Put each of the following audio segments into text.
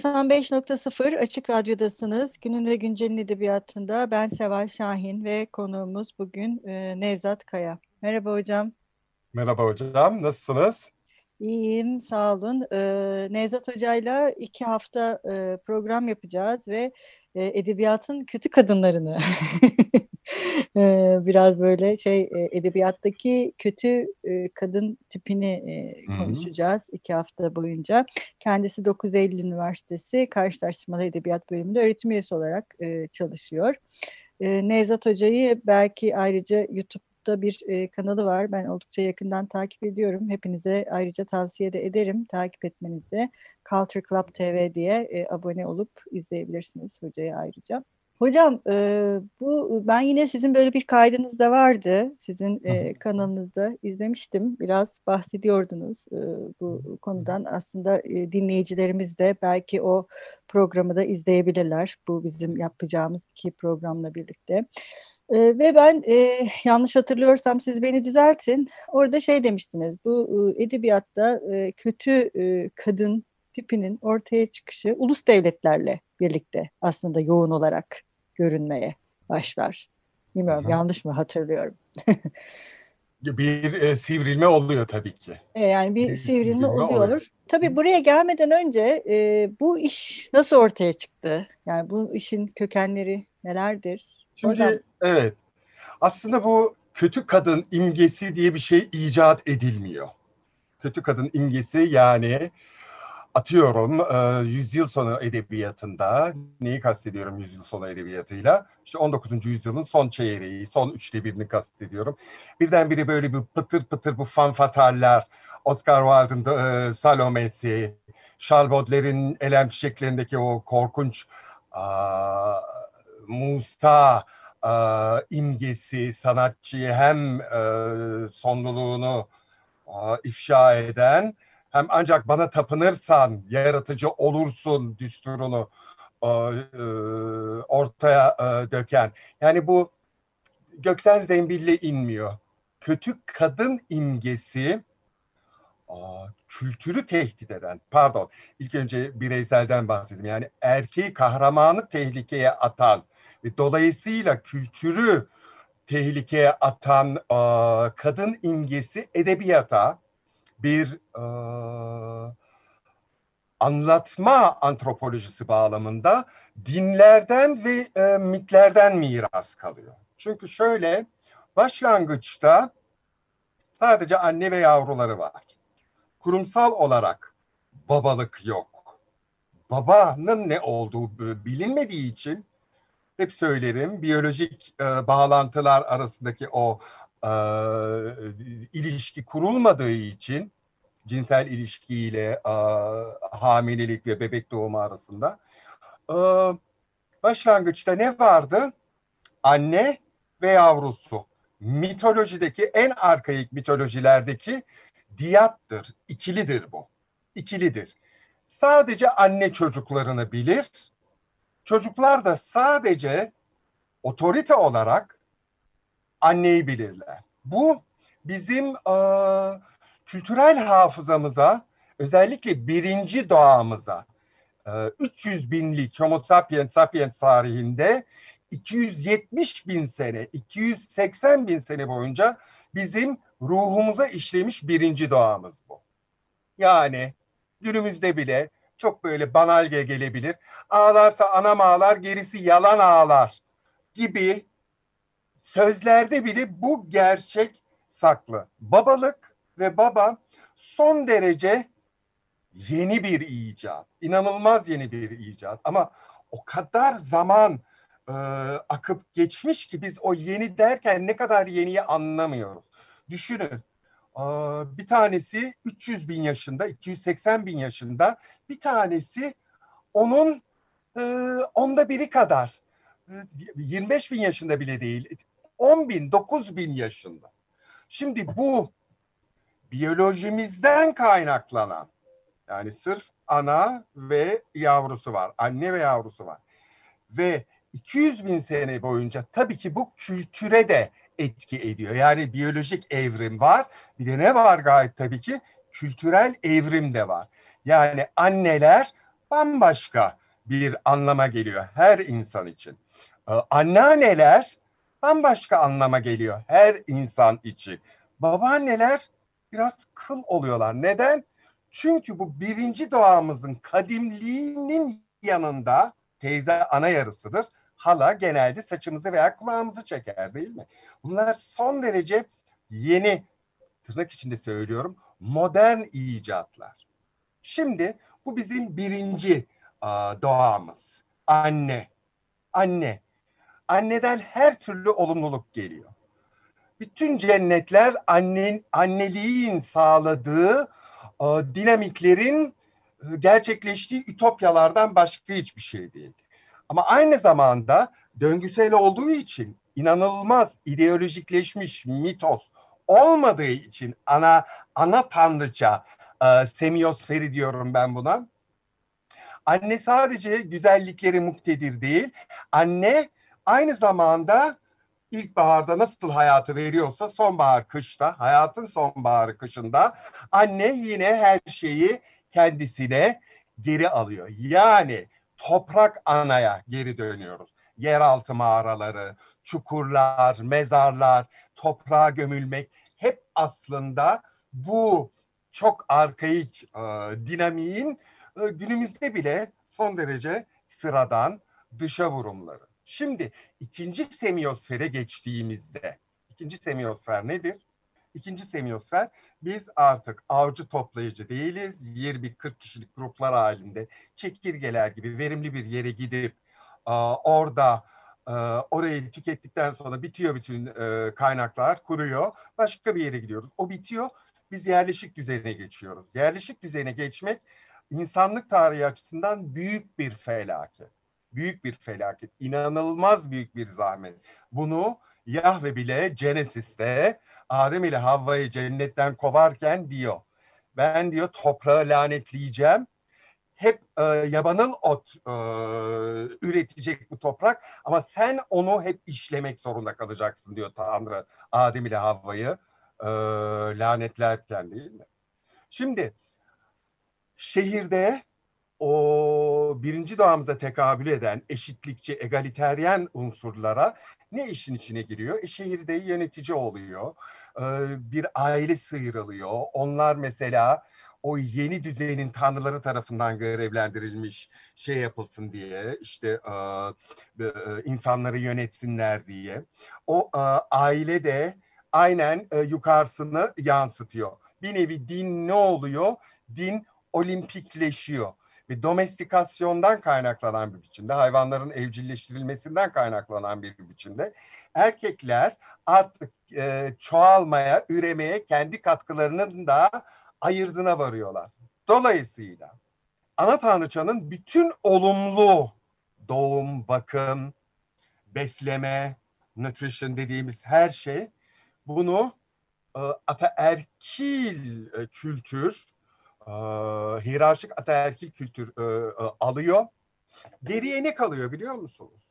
95.0 Açık Radyo'dasınız. Günün ve Güncel'in edebiyatında ben Seval Şahin ve konuğumuz bugün e, Nevzat Kaya. Merhaba hocam. Merhaba hocam, nasılsınız? İyiyim, sağ olun. E, Nevzat Hoca'yla iki hafta e, program yapacağız ve e, edebiyatın kötü kadınlarını biraz böyle şey edebiyattaki kötü kadın tipini konuşacağız Hı-hı. iki hafta boyunca. Kendisi 9 Eylül Üniversitesi Karşılaştırmalı Edebiyat Bölümünde öğretim üyesi olarak çalışıyor. Nevzat Hoca'yı belki ayrıca YouTube'da bir kanalı var. Ben oldukça yakından takip ediyorum. Hepinize ayrıca tavsiye de ederim takip etmenizi. Culture Club TV diye abone olup izleyebilirsiniz hocayı ayrıca. Hocam e, bu ben yine sizin böyle bir kaydınız da vardı. Sizin e, kanalınızda izlemiştim. Biraz bahsediyordunuz e, bu konudan. Aslında e, dinleyicilerimiz de belki o programı da izleyebilirler. Bu bizim yapacağımız iki programla birlikte. E, ve ben e, yanlış hatırlıyorsam siz beni düzeltin. Orada şey demiştiniz. Bu e, edebiyatta e, kötü e, kadın tipinin ortaya çıkışı ulus devletlerle birlikte aslında yoğun olarak görünmeye başlar. Bilmiyorum Hı. yanlış mı hatırlıyorum. bir e, sivrilme oluyor tabii ki. E, yani bir, bir sivrilme, sivrilme oluyor. oluyor. Tabii buraya gelmeden önce e, bu iş nasıl ortaya çıktı? Yani bu işin kökenleri nelerdir? Şimdi Oradan... evet. Aslında bu kötü kadın imgesi diye bir şey icat edilmiyor. Kötü kadın imgesi yani atıyorum e, yüzyıl sonu edebiyatında neyi kastediyorum yüzyıl sonu edebiyatıyla işte 19. yüzyılın son çeyreği son üçte birini kastediyorum birdenbire böyle bir pıtır pıtır bu fanfataller Oscar Wilde'ın e, Salome'si Charles Baudelaire'in Elem Çiçeklerindeki o korkunç a, Musa a, imgesi sanatçıyı hem e, sonluluğunu a, ifşa eden hem ancak bana tapınırsan yaratıcı olursun düsturunu e, e, ortaya e, döken. Yani bu gökten zembille inmiyor. Kötü kadın imgesi kültürü tehdit eden, pardon ilk önce bireyselden bahsedeyim. Yani erkeği kahramanı tehlikeye atan ve dolayısıyla kültürü tehlikeye atan kadın imgesi edebiyata, bir e, anlatma antropolojisi bağlamında dinlerden ve e, mitlerden miras kalıyor. Çünkü şöyle başlangıçta sadece anne ve yavruları var. Kurumsal olarak babalık yok. Babanın ne olduğu bilinmediği için hep söylerim biyolojik e, bağlantılar arasındaki o e, ilişki kurulmadığı için cinsel ilişkiyle e, hamilelik ve bebek doğumu arasında e, başlangıçta ne vardı? Anne ve yavrusu. Mitolojideki en arkaik mitolojilerdeki diyattır, ikilidir bu. İkilidir. Sadece anne çocuklarını bilir. Çocuklar da sadece otorite olarak anneyi bilirler. Bu bizim e, kültürel hafızamıza özellikle birinci doğamıza e, 300 binlik Homo sapiens sapiens tarihinde 270 bin sene, 280 bin sene boyunca bizim ruhumuza işlemiş birinci doğamız bu. Yani günümüzde bile çok böyle banalge gelebilir. Ağlarsa anam ağlar, gerisi yalan ağlar gibi sözlerde bile bu gerçek saklı. Babalık ve baba son derece yeni bir icat. İnanılmaz yeni bir icat. Ama o kadar zaman e, akıp geçmiş ki biz o yeni derken ne kadar yeniyi anlamıyoruz. Düşünün e, bir tanesi 300 bin yaşında, 280 bin yaşında, bir tanesi onun e, onda biri kadar. 25 bin yaşında bile değil. 10 bin, 9 bin yaşında. Şimdi bu biyolojimizden kaynaklanan yani sırf ana ve yavrusu var. Anne ve yavrusu var. Ve 200 bin sene boyunca tabii ki bu kültüre de etki ediyor. Yani biyolojik evrim var. Bir de ne var gayet tabii ki? Kültürel evrim de var. Yani anneler bambaşka bir anlama geliyor her insan için. Ee, anneanneler bambaşka anlama geliyor her insan için. Babaanneler biraz kıl oluyorlar. Neden? Çünkü bu birinci doğamızın kadimliğinin yanında teyze ana yarısıdır. Hala genelde saçımızı veya kulağımızı çeker değil mi? Bunlar son derece yeni tırnak içinde söylüyorum modern icatlar. Şimdi bu bizim birinci doğamız. Anne. Anne. Anneden her türlü olumluluk geliyor. Bütün cennetler annen, anneliğin sağladığı dinamiklerin gerçekleştiği ütopyalardan başka hiçbir şey değil. Ama aynı zamanda döngüsel olduğu için inanılmaz ideolojikleşmiş mitos olmadığı için ana ana tanrıça e, semiosferi diyorum ben buna. Anne sadece güzellikleri muktedir değil. Anne aynı zamanda ilkbaharda nasıl hayatı veriyorsa sonbahar kışta, hayatın sonbaharı kışında anne yine her şeyi kendisine geri alıyor. Yani toprak anaya geri dönüyoruz. Yeraltı mağaraları, çukurlar, mezarlar, toprağa gömülmek hep aslında bu çok arkaik e, dinamiğin e, günümüzde bile son derece sıradan dışa vurumları. Şimdi ikinci semiyosfere geçtiğimizde, ikinci semiyosfer nedir? İkinci semiyosfer biz artık avcı toplayıcı değiliz. 20-40 kişilik gruplar halinde çekirgeler gibi verimli bir yere gidip orada orayı tükettikten sonra bitiyor bütün kaynaklar, kuruyor. Başka bir yere gidiyoruz. O bitiyor. Biz yerleşik düzene geçiyoruz. Yerleşik düzene geçmek insanlık tarihi açısından büyük bir felaket. Büyük bir felaket. İnanılmaz büyük bir zahmet. Bunu Yahve bile Genesis'te Adem ile Havva'yı cennetten kovarken diyor. Ben diyor toprağı lanetleyeceğim. Hep e, yabanıl ot e, üretecek bu toprak ama sen onu hep işlemek zorunda kalacaksın diyor Tanrı Adem ile Havva'yı e, lanetlerken değil mi? Şimdi şehirde o birinci doğamıza tekabül eden eşitlikçi, egaliteryen unsurlara ne işin içine giriyor? E, şehirde yönetici oluyor, e, bir aile sıyrılıyor. Onlar mesela o yeni düzenin tanrıları tarafından görevlendirilmiş şey yapılsın diye işte e, e, insanları yönetsinler diye. O e, aile de aynen e, yukarısını yansıtıyor. Bir nevi din ne oluyor? Din olimpikleşiyor ve domestikasyondan kaynaklanan bir biçimde, hayvanların evcilleştirilmesinden kaynaklanan bir biçimde erkekler artık e, çoğalmaya, üremeye kendi katkılarının da ayırdına varıyorlar. Dolayısıyla ana tanrıçanın bütün olumlu doğum, bakım, besleme, nutrition dediğimiz her şey bunu e, ataerkil e, kültür, e, hiyerarşik ataerkil kültür e, e, alıyor. Geriye ne kalıyor biliyor musunuz?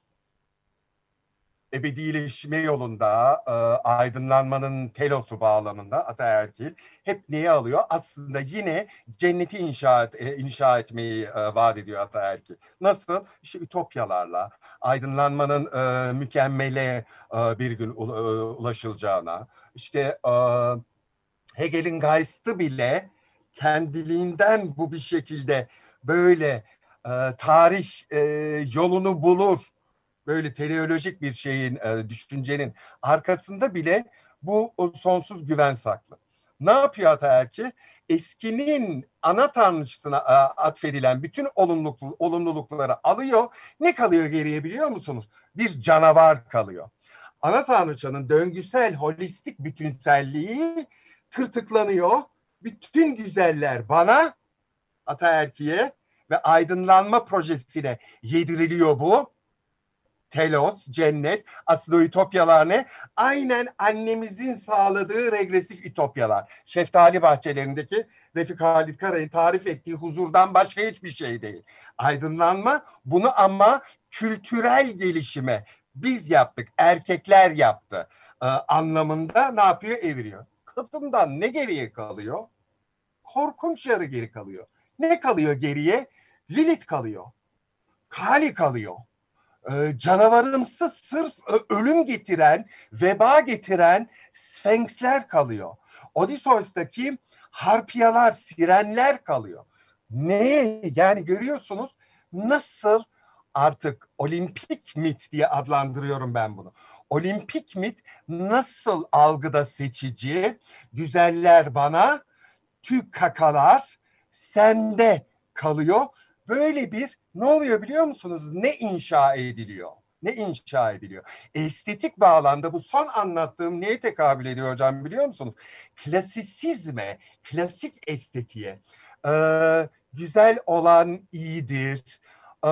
ebedileşme yolunda, e, aydınlanmanın telosu bağlamında ataerkil hep neyi alıyor? Aslında yine cenneti inşa, et, e, inşa etmeyi e, vaat ediyor ataerkil. Nasıl? İşte ütopyalarla, aydınlanmanın e, mükemmele e, bir gün e, ulaşılacağına, işte e, Hegel'in Geist'ı bile kendiliğinden bu bir şekilde böyle e, tarih e, yolunu bulur böyle teleolojik bir şeyin, e, düşüncenin arkasında bile bu sonsuz güven saklı. Ne yapıyor ataerki? Eskinin ana tanrıçısına e, atfedilen bütün olumluluk, olumlulukları alıyor. Ne kalıyor geriye biliyor musunuz? Bir canavar kalıyor. Ana tanrıçanın döngüsel, holistik bütünselliği tırtıklanıyor. Bütün güzeller bana, ataerkiye ve aydınlanma projesine yediriliyor bu. Telos, cennet, aslında ütopyalar ne? Aynen annemizin sağladığı regresif ütopyalar. Şeftali bahçelerindeki Refik Halit Karay'ın tarif ettiği huzurdan başka hiçbir şey değil. Aydınlanma bunu ama kültürel gelişime biz yaptık, erkekler yaptı ee, anlamında ne yapıyor? Eviriyor. Kadından ne geriye kalıyor? Korkunç yarı geri kalıyor. Ne kalıyor geriye? Lilith kalıyor. Kali kalıyor e, canavarımsı sırf ölüm getiren, veba getiren sfenksler kalıyor. Odysseus'taki harpiyalar, sirenler kalıyor. Neye? Yani görüyorsunuz nasıl artık olimpik mit diye adlandırıyorum ben bunu. Olimpik mit nasıl algıda seçici, güzeller bana, tük kakalar sende kalıyor Böyle bir ne oluyor biliyor musunuz? Ne inşa ediliyor? Ne inşa ediliyor? Estetik bağlamda bu son anlattığım neye tekabül ediyor hocam biliyor musunuz? Klasisizme, klasik estetiğe. Ee, güzel olan iyidir. Ee,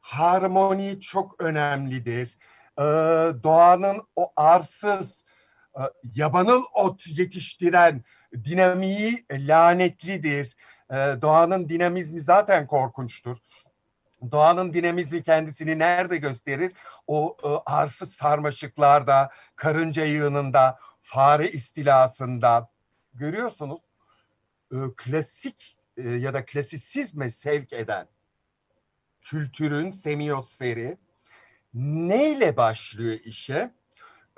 harmoni çok önemlidir. Ee, doğanın o arsız, e, yabanıl ot yetiştiren dinamiği lanetlidir e, doğanın dinamizmi zaten korkunçtur. Doğanın dinamizmi kendisini nerede gösterir? O e, arsız sarmaşıklarda, karınca yığınında, fare istilasında. Görüyorsunuz e, klasik e, ya da klasisizme sevk eden kültürün semiyosferi neyle başlıyor işe?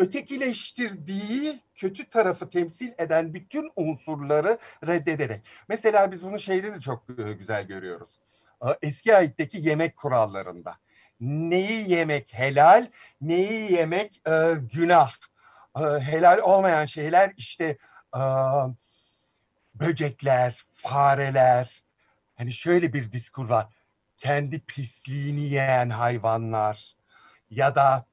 ötekileştirdiği kötü tarafı temsil eden bütün unsurları reddederek. Mesela biz bunu şeyde de çok güzel görüyoruz. Eski ayetteki yemek kurallarında. Neyi yemek helal, neyi yemek e, günah. E, helal olmayan şeyler işte e, böcekler, fareler. Hani şöyle bir diskur var. Kendi pisliğini yiyen hayvanlar ya da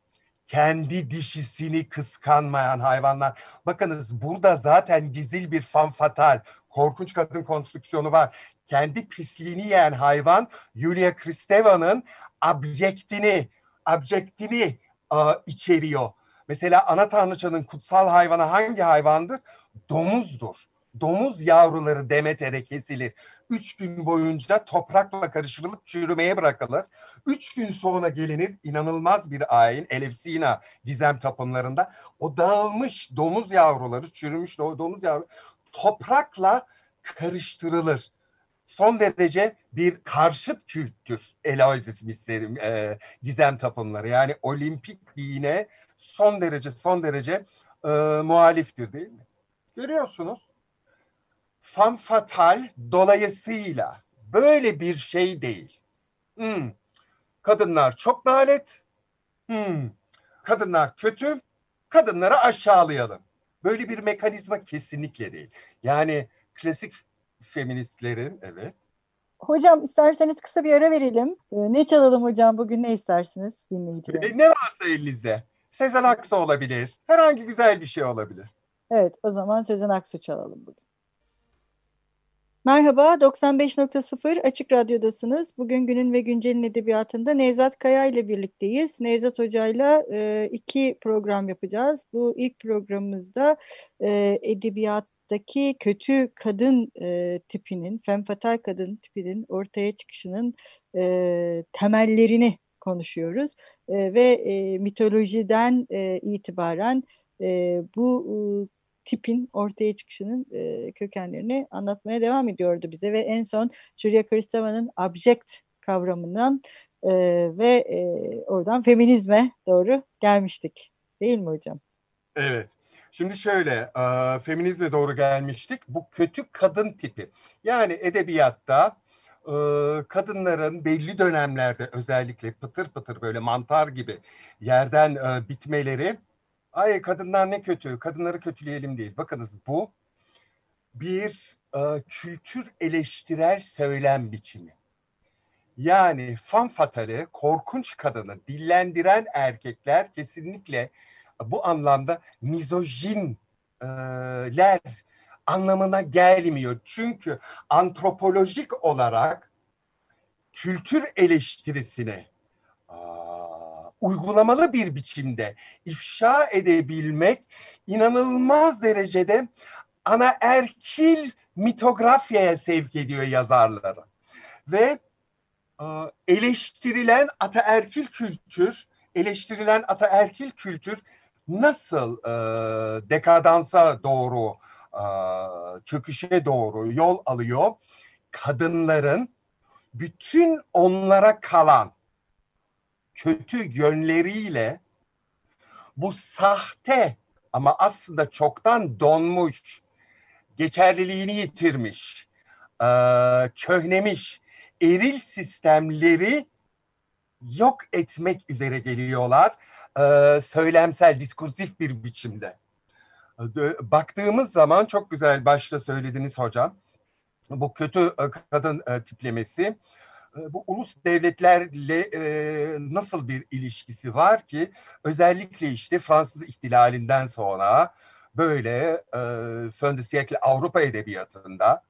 kendi dişisini kıskanmayan hayvanlar. Bakınız burada zaten gizil bir fanfatal, korkunç kadın konstrüksiyonu var. Kendi pisliğini yiyen hayvan Yulia Kristeva'nın abjektini, abjektini a, içeriyor. Mesela ana tanrıçanın kutsal hayvanı hangi hayvandır? Domuzdur domuz yavruları Demeter'e kesilir. Üç gün boyunca toprakla karıştırılıp çürümeye bırakılır. Üç gün sonra gelinir inanılmaz bir ayin Elefsina gizem tapınlarında. O dağılmış domuz yavruları, çürümüş domuz yavruları toprakla karıştırılır. Son derece bir karşıt kültür Eloisis misterim, e, gizem tapınları. Yani olimpik dine son derece son derece e, muhaliftir değil mi? Görüyorsunuz femme fatal dolayısıyla böyle bir şey değil. Hmm. Kadınlar çok lanet. Hmm. Kadınlar kötü. Kadınları aşağılayalım. Böyle bir mekanizma kesinlikle değil. Yani klasik feministlerin evet. Hocam isterseniz kısa bir ara verelim. Ee, ne çalalım hocam bugün ne istersiniz dinleyiciler? Ee, ne varsa elinizde. Sezen Aksu olabilir. Herhangi güzel bir şey olabilir. Evet o zaman Sezen Aksu çalalım bugün. Merhaba, 95.0 Açık Radyo'dasınız. Bugün Günün ve Güncel'in edebiyatında Nevzat Kaya ile birlikteyiz. Nevzat Hoca'yla e, iki program yapacağız. Bu ilk programımızda e, edebiyattaki kötü kadın e, tipinin, femfatal kadın tipinin ortaya çıkışının e, temellerini konuşuyoruz. E, ve e, mitolojiden e, itibaren e, bu tipin ortaya çıkışının e, kökenlerini anlatmaya devam ediyordu bize ve en son Julia Kristeva'nın abject kavramından e, ve e, oradan feminizme doğru gelmiştik. Değil mi hocam? Evet. Şimdi şöyle, e, feminizme doğru gelmiştik. Bu kötü kadın tipi. Yani edebiyatta e, kadınların belli dönemlerde özellikle pıtır pıtır böyle mantar gibi yerden e, bitmeleri Ay kadınlar ne kötü, kadınları kötüleyelim değil. Bakınız bu bir e, kültür eleştirel söylem biçimi. Yani fan fatale, korkunç kadını dillendiren erkekler kesinlikle bu anlamda mizojinler anlamına gelmiyor. Çünkü antropolojik olarak kültür eleştirisine uygulamalı bir biçimde ifşa edebilmek inanılmaz derecede ana erkil mitografyaya sevk ediyor yazarları. Ve eleştirilen ataerkil kültür, eleştirilen ataerkil kültür nasıl e, dekadansa doğru, e, çöküşe doğru yol alıyor? Kadınların bütün onlara kalan kötü yönleriyle bu sahte ama aslında çoktan donmuş, geçerliliğini yitirmiş, köhnemiş eril sistemleri yok etmek üzere geliyorlar söylemsel, diskursif bir biçimde. Baktığımız zaman çok güzel başta söylediniz hocam. Bu kötü kadın tiplemesi bu ulus devletlerle e, nasıl bir ilişkisi var ki özellikle işte Fransız ihtilalinden sonra böyle e, Fön de Avrupa edebiyatında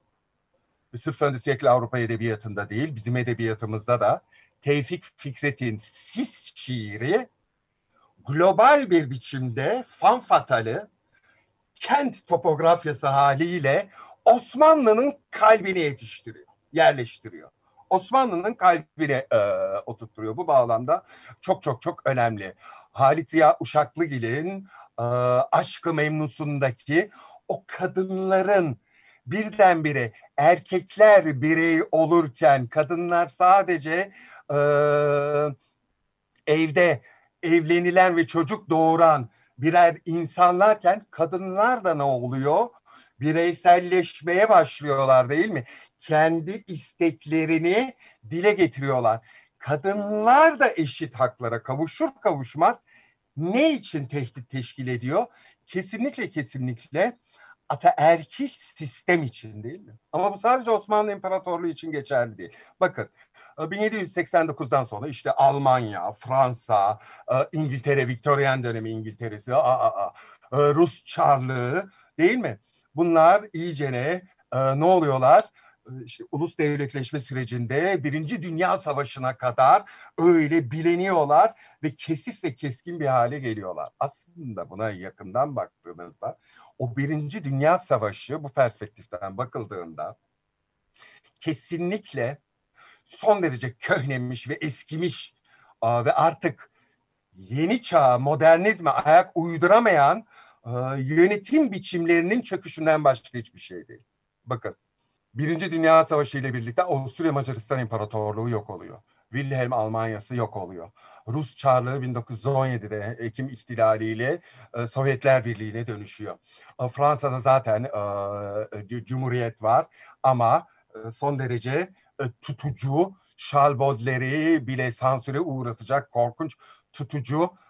sırf Fön de Avrupa edebiyatında değil bizim edebiyatımızda da Tevfik Fikret'in Sis şiiri global bir biçimde fanfatalı kent topografyası haliyle Osmanlı'nın kalbini yetiştiriyor, yerleştiriyor. Osmanlı'nın kalbine e, oturtturuyor. Bu bağlamda çok çok çok önemli. Halit Ziya Uşaklıgil'in e, Aşkı Memnusundaki o kadınların birdenbire erkekler birey olurken kadınlar sadece e, evde evlenilen ve çocuk doğuran birer insanlarken kadınlar da ne oluyor? Bireyselleşmeye başlıyorlar değil mi? Kendi isteklerini dile getiriyorlar. Kadınlar da eşit haklara kavuşur kavuşmaz ne için tehdit teşkil ediyor? Kesinlikle kesinlikle ataerkil sistem için değil mi? Ama bu sadece Osmanlı İmparatorluğu için geçerli değil. Bakın 1789'dan sonra işte Almanya, Fransa, e, İngiltere, Victorian dönemi İngiltere'si, e, Rus Çarlığı değil mi? Bunlar iyicene e, ne oluyorlar? işte ulus devletleşme sürecinde Birinci Dünya Savaşı'na kadar öyle bileniyorlar ve kesif ve keskin bir hale geliyorlar. Aslında buna yakından baktığınızda o Birinci Dünya Savaşı bu perspektiften bakıldığında kesinlikle son derece köhnemiş ve eskimiş ve artık yeni çağ, modernizme ayak uyduramayan yönetim biçimlerinin çöküşünden başka hiçbir şey değil. Bakın, Birinci Dünya Savaşı ile birlikte Avusturya Macaristan İmparatorluğu yok oluyor. Wilhelm Almanyası yok oluyor. Rus Çarlığı 1917'de Ekim ihtilaliyle e, Sovyetler Birliği'ne dönüşüyor. E, Fransa'da zaten e, Cumhuriyet var ama e, son derece e, tutucu, Charles bile sansüre uğratacak korkunç tutucu e,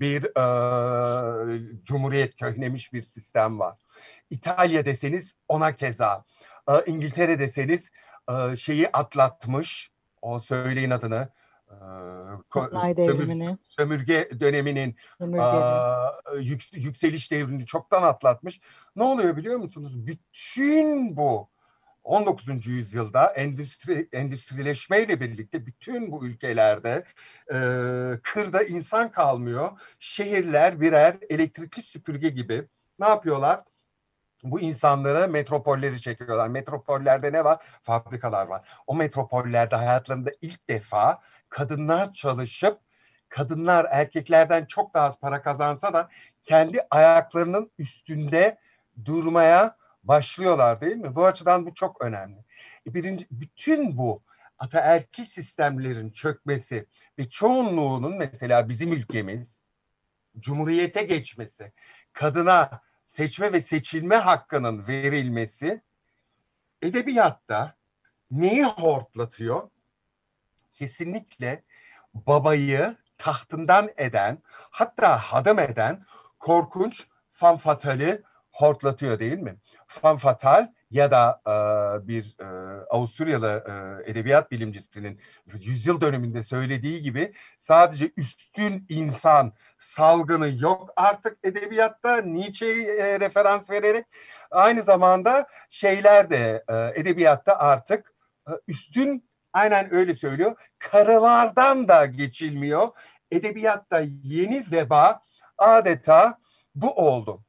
bir e, cumhuriyet köhnemiş bir sistem var. İtalya deseniz ona keza. İngiltere deseniz şeyi atlatmış, o söyleyin adını, Sanayi devrimini. Sömürge döneminin yük, yükseliş devrini çoktan atlatmış. Ne oluyor biliyor musunuz? Bütün bu 19. yüzyılda endüstri endüstrileşmeyle birlikte bütün bu ülkelerde e, kırda insan kalmıyor. Şehirler birer elektrikli süpürge gibi ne yapıyorlar? bu insanları metropolleri çekiyorlar. Metropollerde ne var? Fabrikalar var. O metropollerde hayatlarında ilk defa kadınlar çalışıp kadınlar erkeklerden çok daha az para kazansa da kendi ayaklarının üstünde durmaya başlıyorlar değil mi? Bu açıdan bu çok önemli. E birinci, bütün bu ataerkil sistemlerin çökmesi ve çoğunluğunun mesela bizim ülkemiz cumhuriyete geçmesi, kadına seçme ve seçilme hakkının verilmesi edebiyatta neyi hortlatıyor? Kesinlikle babayı tahtından eden, hatta hadım eden korkunç fanfatali hortlatıyor değil mi? Fan fatal ya da e, bir e, Avusturyalı e, edebiyat bilimcisinin yüzyıl döneminde söylediği gibi sadece üstün insan salgını yok artık edebiyatta. Nietzsche'ye referans vererek aynı zamanda şeyler de e, edebiyatta artık e, üstün aynen öyle söylüyor. Karılardan da geçilmiyor. Edebiyatta yeni veba adeta bu oldu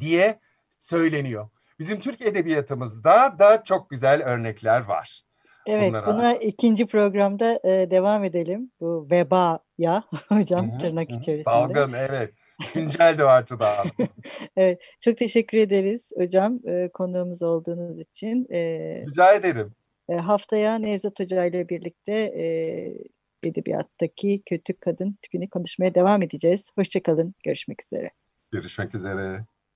diye söyleniyor. Bizim Türk edebiyatımızda da çok güzel örnekler var. Evet, Bunlara... buna ikinci programda e, devam edelim. Bu veba ya hocam hı-hı, tırnak içerisinde. Salgın, evet. Güncel de o açıdan. evet, çok teşekkür ederiz hocam e, konuğumuz olduğunuz için. E, Rica ederim. E, haftaya Nevzat Hoca ile birlikte e, edebiyattaki kötü kadın tipini konuşmaya devam edeceğiz. Hoşçakalın, görüşmek üzere. Görüşmek üzere.